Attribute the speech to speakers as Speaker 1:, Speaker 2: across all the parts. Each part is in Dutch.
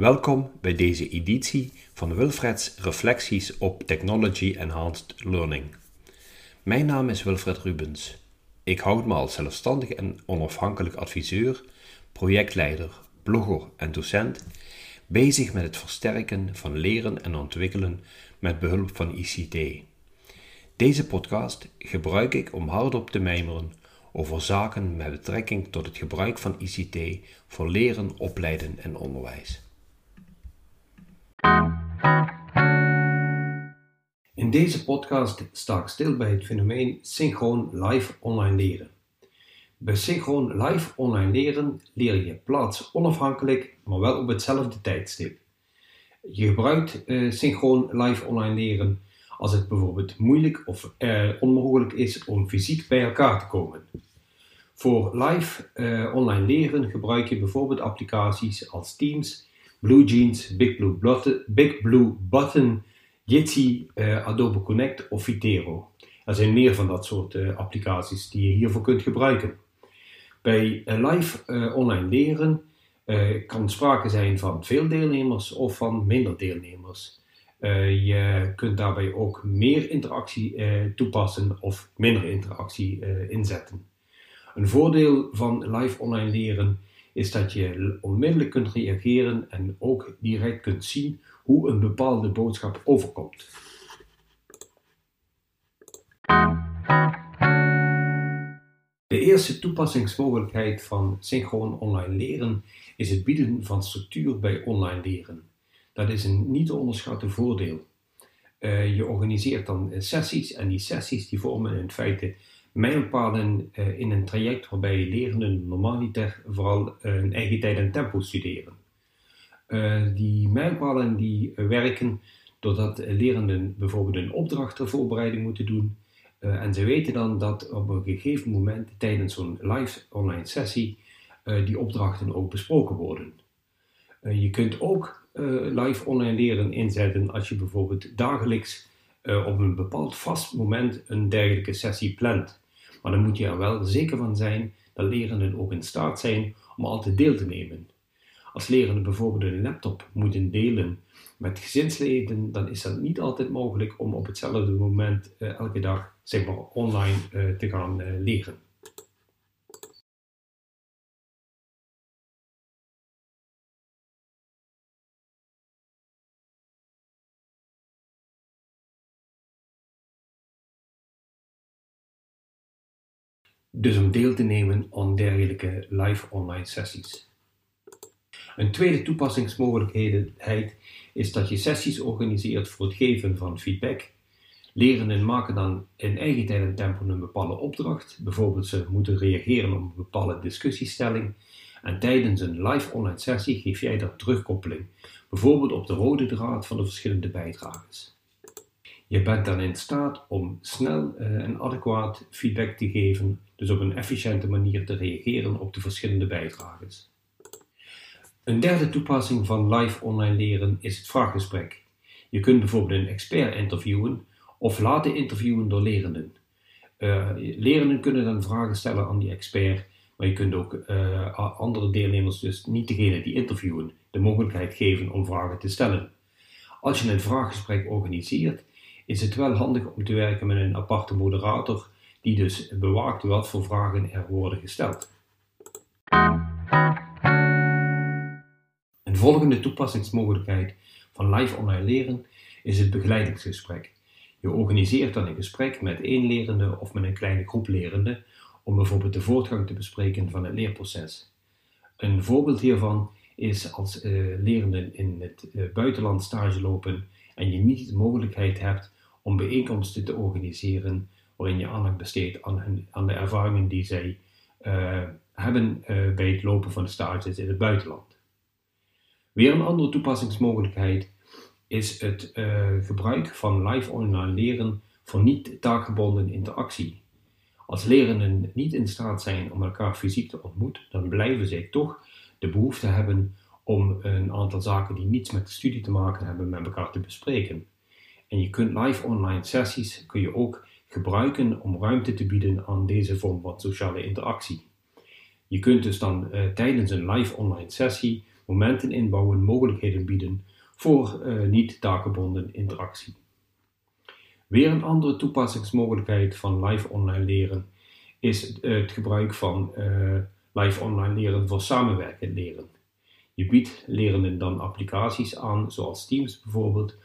Speaker 1: Welkom bij deze editie van Wilfred's Reflecties op Technology Enhanced Learning. Mijn naam is Wilfred Rubens. Ik houd me als zelfstandig en onafhankelijk adviseur, projectleider, blogger en docent bezig met het versterken van leren en ontwikkelen met behulp van ICT. Deze podcast gebruik ik om hardop te mijmeren over zaken met betrekking tot het gebruik van ICT voor leren, opleiden en onderwijs. In deze podcast sta ik stil bij het fenomeen synchroon live online leren. Bij synchroon live online leren leer je plaats onafhankelijk, maar wel op hetzelfde tijdstip. Je gebruikt uh, synchroon live online leren als het bijvoorbeeld moeilijk of uh, onmogelijk is om fysiek bij elkaar te komen. Voor live uh, online leren gebruik je bijvoorbeeld applicaties als Teams, BlueJeans, Big Blue, Button, Big Blue Button, Jitsi, uh, Adobe Connect of Vitero. Er zijn meer van dat soort uh, applicaties die je hiervoor kunt gebruiken. Bij live online leren kan sprake zijn van veel deelnemers of van minder deelnemers. Je kunt daarbij ook meer interactie toepassen of minder interactie inzetten. Een voordeel van live online leren is dat je onmiddellijk kunt reageren en ook direct kunt zien hoe een bepaalde boodschap overkomt. De eerste toepassingsmogelijkheid van synchroon online leren is het bieden van structuur bij online leren. Dat is een niet te onderschatten voordeel. Uh, je organiseert dan sessies en die sessies die vormen in feite mijlpalen uh, in een traject waarbij lerenden normaliter vooral uh, hun eigen tijd en tempo studeren. die mijlpalen die werken doordat lerenden bijvoorbeeld een opdracht ter voorbereiding moeten doen en ze weten dan dat op een gegeven moment tijdens zo'n live online sessie die opdrachten ook besproken worden. je kunt ook live online leren inzetten als je bijvoorbeeld dagelijks op een bepaald vast moment een dergelijke sessie plant. Maar dan moet je er wel zeker van zijn dat lerenden ook in staat zijn om altijd deel te nemen. Als lerenden bijvoorbeeld een laptop moeten delen met gezinsleden, dan is dat niet altijd mogelijk om op hetzelfde moment uh, elke dag zeg maar, online te gaan leren. Dus om deel te nemen aan dergelijke live online sessies. Een tweede toepassingsmogelijkheid is dat je sessies organiseert voor het geven van feedback. Lerenden maken dan in eigen tijd en tempo een bepaalde opdracht, bijvoorbeeld ze moeten reageren op een bepaalde discussiestelling. En tijdens een live online sessie geef jij daar terugkoppeling, bijvoorbeeld op de rode draad van de verschillende bijdragers. Je bent dan in staat om snel uh, en adequaat feedback te geven, dus op een efficiënte manier te reageren op de verschillende bijdragers. Een derde toepassing van live online leren is het vraaggesprek. Je kunt bijvoorbeeld een expert interviewen of laten interviewen door lerenden. Uh, lerenden kunnen dan vragen stellen aan die expert, maar je kunt ook uh, andere deelnemers, dus niet degene die interviewen, de mogelijkheid geven om vragen te stellen. Als je een vraaggesprek organiseert, is het wel handig om te werken met een aparte moderator die dus bewaakt wat voor vragen er worden gesteld. Een volgende toepassingsmogelijkheid van live online leren is het begeleidingsgesprek. Je organiseert dan een gesprek met één lerende of met een kleine groep lerenden om bijvoorbeeld de voortgang te bespreken van het leerproces. Een voorbeeld hiervan is als uh, lerenden in het uh, buitenland stage lopen en je niet de mogelijkheid hebt om bijeenkomsten te organiseren waarin je aandacht besteedt aan, hun, aan de ervaringen die zij uh, hebben uh, bij het lopen van de stages in het buitenland. Weer een andere toepassingsmogelijkheid is het uh, gebruik van live online leren voor niet taakgebonden interactie. Als lerenden niet in staat zijn om elkaar fysiek te ontmoeten, dan blijven zij toch de behoefte hebben om een aantal zaken die niets met de studie te maken hebben met elkaar te bespreken. En je kunt live online sessies kun je ook gebruiken om ruimte te bieden aan deze vorm van sociale interactie. Je kunt dus dan uh, tijdens een live online sessie momenten inbouwen, mogelijkheden bieden voor uh, niet-taakgebonden interactie. Weer een andere toepassingsmogelijkheid van live online leren is het gebruik van live online leren voor samenwerkend leren. Je biedt lerenden dan applicaties aan, zoals Teams bijvoorbeeld,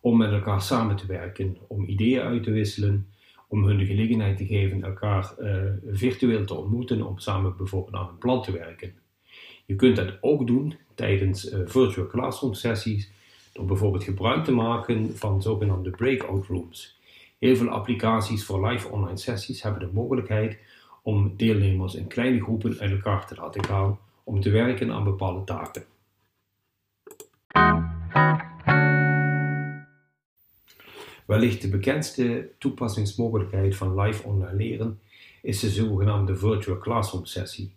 Speaker 1: om met elkaar samen te werken, om ideeën uit te wisselen, om hun de gelegenheid te geven elkaar uh, virtueel te ontmoeten, om samen bijvoorbeeld aan een plan te werken. Je kunt dat ook doen tijdens uh, virtual classroom sessies, door bijvoorbeeld gebruik te maken van zogenaamde breakout rooms. Heel veel applicaties voor live online sessies hebben de mogelijkheid om deelnemers in kleine groepen uit elkaar te laten gaan om te werken aan bepaalde taken. Wellicht de bekendste toepassingsmogelijkheid van live online leren is de zogenaamde virtual classroom sessie.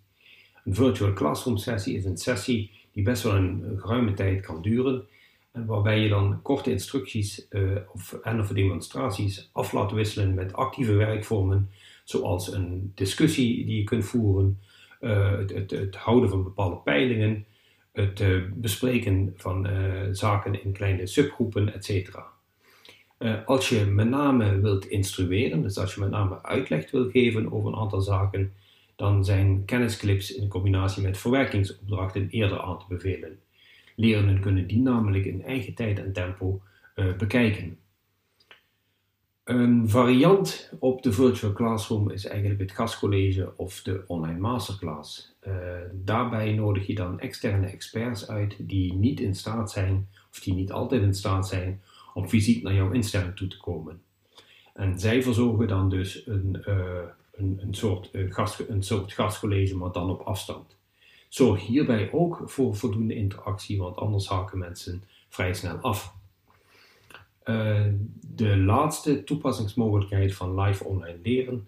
Speaker 1: Een virtual classroom sessie is een sessie die best wel een geruime tijd kan duren en waarbij je dan korte instructies uh, of, en of demonstraties af laat wisselen met actieve werkvormen zoals een discussie die je kunt voeren, uh, het, het, het, houden van bepaalde peilingen, het uh, bespreken van zaken in kleine subgroepen, etc. als je met name wilt instrueren, dus als je met name uitleg wil geven over een aantal zaken, dan zijn kennisclips in combinatie met verwerkingsopdrachten eerder aan te bevelen. Lerenden kunnen die namelijk in eigen tijd en tempo uh, bekijken. Een variant op de virtual classroom is eigenlijk het gastcollege of de online masterclass. Uh, daarbij nodig je dan externe experts uit die niet in staat zijn, of die niet altijd in staat zijn, om fysiek naar jouw instelling toe te komen. En zij verzorgen dan dus een, uh, een, een, soort, uh, gast, een soort gastcollege, maar dan op afstand. Zorg hierbij ook voor voldoende interactie, want anders haken mensen vrij snel af. Uh, de laatste toepassingsmogelijkheid van live online leren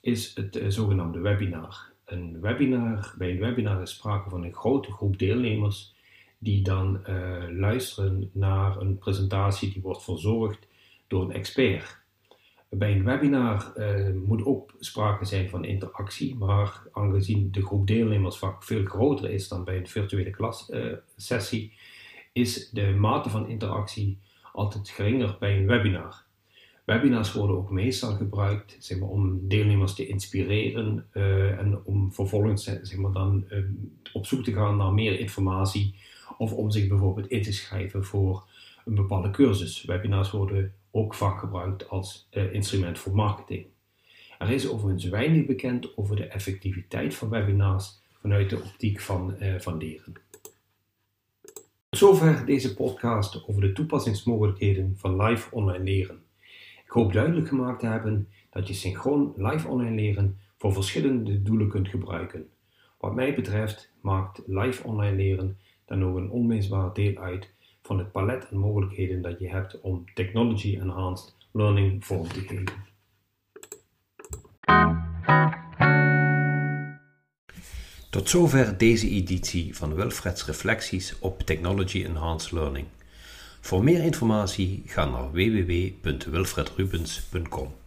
Speaker 1: is het zogenaamde webinar. Een webinar. Bij een webinar is sprake van een grote groep deelnemers die dan uh, luisteren naar een presentatie die wordt verzorgd door een expert. Bij een webinar uh, moet ook sprake zijn van interactie, maar aangezien de groep deelnemers vaak veel groter is dan bij een virtuele klassessie, uh, is de mate van interactie altijd geringer bij een webinar. Webinars worden ook meestal gebruikt zeg maar, om deelnemers te inspireren en om vervolgens zeg maar, dan, op zoek te gaan naar meer informatie of om zich bijvoorbeeld in te schrijven voor een bepaalde cursus. Webinars worden ook vaak gebruikt als uh, instrument voor marketing. Er is overigens weinig bekend over de effectiviteit van webinars vanuit de optiek van, uh, van leren. Tot zover deze podcast over de toepassingsmogelijkheden van live online leren. Ik hoop duidelijk gemaakt te hebben dat je synchroon live online leren voor verschillende doelen kunt gebruiken. Wat mij betreft maakt live online leren dan ook een onmisbaar deel uit van het palet aan mogelijkheden dat je hebt om technology enhanced learning vorm te geven. Tot zover deze editie van Wilfreds Reflecties op Technology Enhanced Learning. Voor meer informatie ga naar www.wilfredrubens.com.